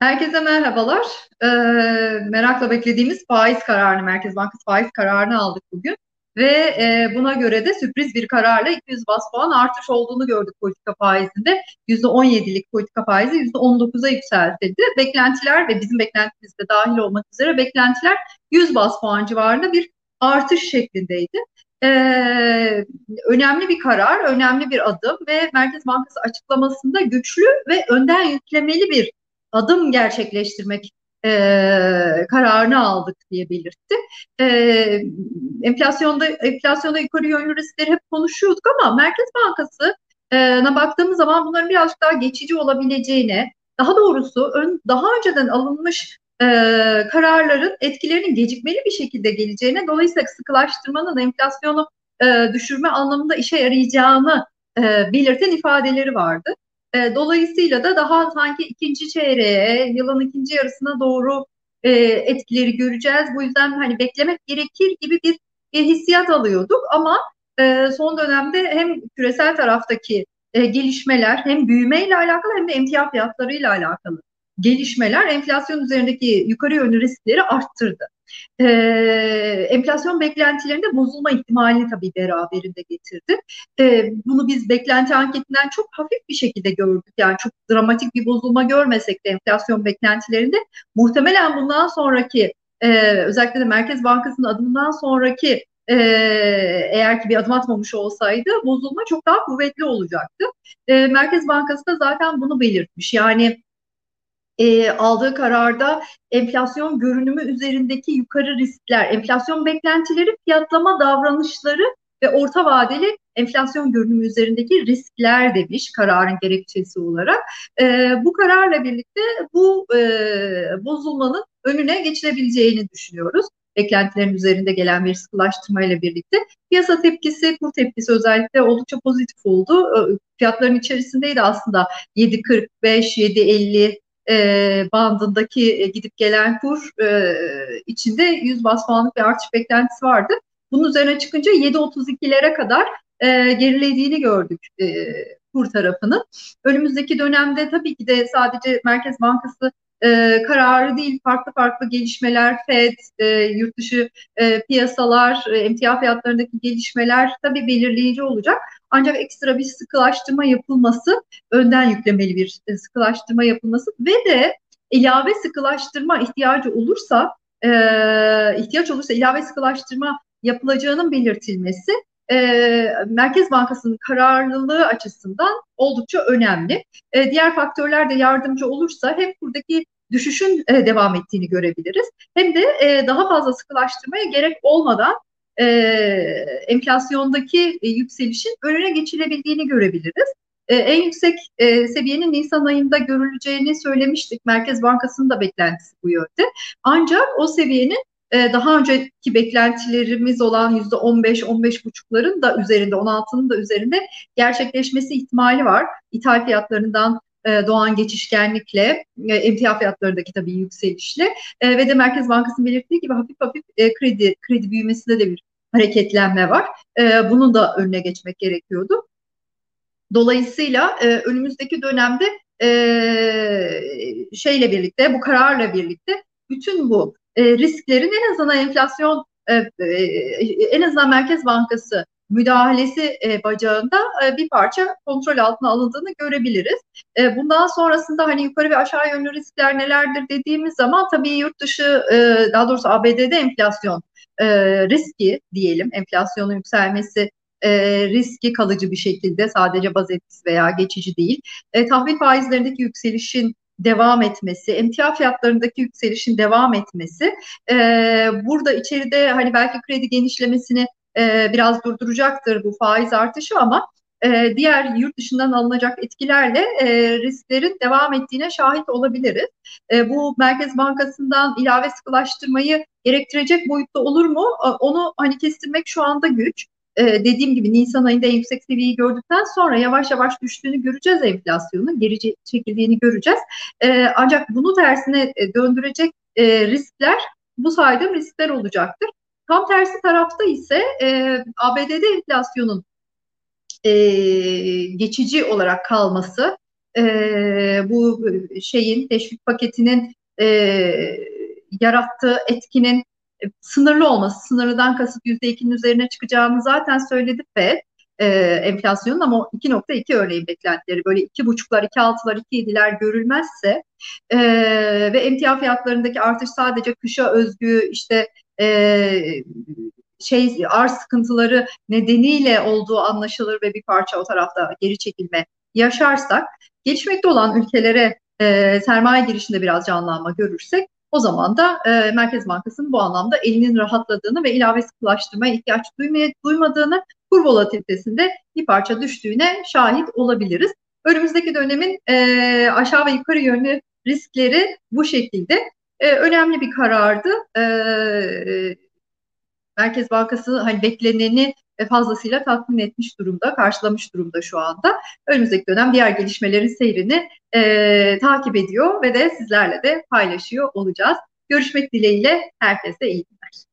Herkese merhabalar. Ee, merakla beklediğimiz faiz kararını, Merkez Bankası faiz kararını aldık bugün. Ve e, buna göre de sürpriz bir kararla 200 bas puan artış olduğunu gördük politika faizinde. %17'lik politika faizi %19'a yükseltildi. Beklentiler ve bizim beklentimiz de dahil olmak üzere beklentiler 100 bas puan civarında bir artış şeklindeydi. Ee, önemli bir karar, önemli bir adım ve Merkez Bankası açıklamasında güçlü ve önden yüklemeli bir adım gerçekleştirmek e, kararını aldık diye belirtti. E, enflasyonda enflasyonda yukarı yönlü riskleri hep konuşuyorduk ama Merkez Bankası'na baktığımız zaman bunların birazcık daha geçici olabileceğine, daha doğrusu ön, daha önceden alınmış e, kararların etkilerinin gecikmeli bir şekilde geleceğine, dolayısıyla sıkılaştırmanın enflasyonu e, düşürme anlamında işe yarayacağını e, belirten ifadeleri vardı. E, dolayısıyla da daha sanki ikinci çeyreğe, yılın ikinci yarısına doğru e, etkileri göreceğiz. Bu yüzden hani beklemek gerekir gibi bir, bir hissiyat alıyorduk ama e, son dönemde hem küresel taraftaki e, gelişmeler hem büyümeyle alakalı hem de emtia fiyatlarıyla alakalı gelişmeler enflasyon üzerindeki yukarı yönlü riskleri arttırdı. Ee, enflasyon beklentilerinde bozulma ihtimalini tabii beraberinde getirdi. Ee, bunu biz beklenti anketinden çok hafif bir şekilde gördük. Yani çok dramatik bir bozulma görmesek de enflasyon beklentilerinde muhtemelen bundan sonraki e, özellikle de Merkez Bankası'nın adımından sonraki e, eğer ki bir adım atmamış olsaydı bozulma çok daha kuvvetli olacaktı. E, Merkez Bankası da zaten bunu belirtmiş. Yani e, aldığı kararda enflasyon görünümü üzerindeki yukarı riskler, enflasyon beklentileri, fiyatlama davranışları ve orta vadeli enflasyon görünümü üzerindeki riskler demiş kararın gerekçesi olarak. E, bu kararla birlikte bu e, bozulmanın önüne geçilebileceğini düşünüyoruz. Beklentilerin üzerinde gelen bir sıkılaştırma ile birlikte. Piyasa tepkisi, kur tepkisi özellikle oldukça pozitif oldu. Fiyatların içerisindeydi aslında 7.45, 7.50 e, bandındaki e, gidip gelen kur e, içinde 100 bas puanlık bir artış beklentisi vardı. Bunun üzerine çıkınca 7.32'lere kadar e, gerilediğini gördük e, kur tarafının. Önümüzdeki dönemde tabii ki de sadece Merkez Bankası e, kararı değil farklı farklı gelişmeler, FED, e, yurt dışı e, piyasalar, e, emtia fiyatlarındaki gelişmeler tabii belirleyici olacak. Ancak ekstra bir sıkılaştırma yapılması, önden yüklemeli bir e, sıkılaştırma yapılması ve de ilave sıkılaştırma ihtiyacı olursa, e, ihtiyaç olursa ilave sıkılaştırma yapılacağının belirtilmesi e, Merkez Bankası'nın kararlılığı açısından oldukça önemli. E, diğer faktörler de yardımcı olursa hem buradaki düşüşün e, devam ettiğini görebiliriz. Hem de e, daha fazla sıkılaştırmaya gerek olmadan e, enflasyondaki e, yükselişin önüne geçilebildiğini görebiliriz. E, en yüksek e, seviyenin Nisan ayında görüleceğini söylemiştik. Merkez Bankası'nın da beklentisi bu yönde. Ancak o seviyenin e, daha önceki beklentilerimiz olan yüzde 15, 15 buçukların da üzerinde, 16'nın da üzerinde gerçekleşmesi ihtimali var. İthal fiyatlarından e, doğan geçişkenlikle, e, emtia fiyatlarındaki tabii yükselişle e, ve de Merkez Bankası'nın belirttiği gibi hafif hafif kredi kredi büyümesinde de bir hareketlenme var. Bunun da önüne geçmek gerekiyordu. Dolayısıyla önümüzdeki dönemde şeyle birlikte, bu kararla birlikte bütün bu e, risklerin en azından enflasyon, e, e, en azından Merkez Bankası müdahalesi e, bacağında bir parça kontrol altına alındığını görebiliriz. Bundan sonrasında hani yukarı ve aşağı yönlü riskler nelerdir dediğimiz zaman tabii yurt dışı daha doğrusu ABD'de enflasyon riski diyelim enflasyonun yükselmesi riski kalıcı bir şekilde sadece baz etkisi veya geçici değil. Tahvil faizlerindeki yükselişin devam etmesi, emtia fiyatlarındaki yükselişin devam etmesi, e, burada içeride hani belki kredi genişlemesini e, biraz durduracaktır bu faiz artışı ama e, diğer yurt dışından alınacak etkilerle e, risklerin devam ettiğine şahit olabiliriz. E, bu Merkez Bankası'ndan ilave sıkılaştırmayı gerektirecek boyutta olur mu? E, onu hani kestirmek şu anda güç. E, dediğim gibi Nisan ayında en yüksek seviyeyi gördükten sonra yavaş yavaş düştüğünü göreceğiz enflasyonun, geri çekildiğini göreceğiz. E, ancak bunu tersine e, döndürecek riskler bu saydığım riskler olacaktır. Tam tersi tarafta ise ABD'de enflasyonun geçici olarak kalması, bu şeyin teşvik paketinin yarattığı etkinin sınırlı olması, sınırlıdan kasıt %2'nin üzerine çıkacağını zaten söyledi FED e, enflasyonun ama 2.2 örneğin beklentileri böyle 2.5'lar, 2.6'lar, 2.7'ler görülmezse e, ve emtia fiyatlarındaki artış sadece kışa özgü işte e, şey arz sıkıntıları nedeniyle olduğu anlaşılır ve bir parça o tarafta geri çekilme yaşarsak gelişmekte olan ülkelere e, sermaye girişinde biraz canlanma görürsek o zaman da e, Merkez Bankası'nın bu anlamda elinin rahatladığını ve ilave sıkılaştırmaya ihtiyaç duymaya, duymadığını, kur volatilitesinde bir parça düştüğüne şahit olabiliriz. Önümüzdeki dönemin e, aşağı ve yukarı yönlü riskleri bu şekilde. E, önemli bir karardı. E, Merkez Bankası hani bekleneni fazlasıyla tatmin etmiş durumda, karşılamış durumda şu anda. Önümüzdeki dönem diğer gelişmelerin seyrini e, takip ediyor ve de sizlerle de paylaşıyor olacağız. Görüşmek dileğiyle herkese iyi günler.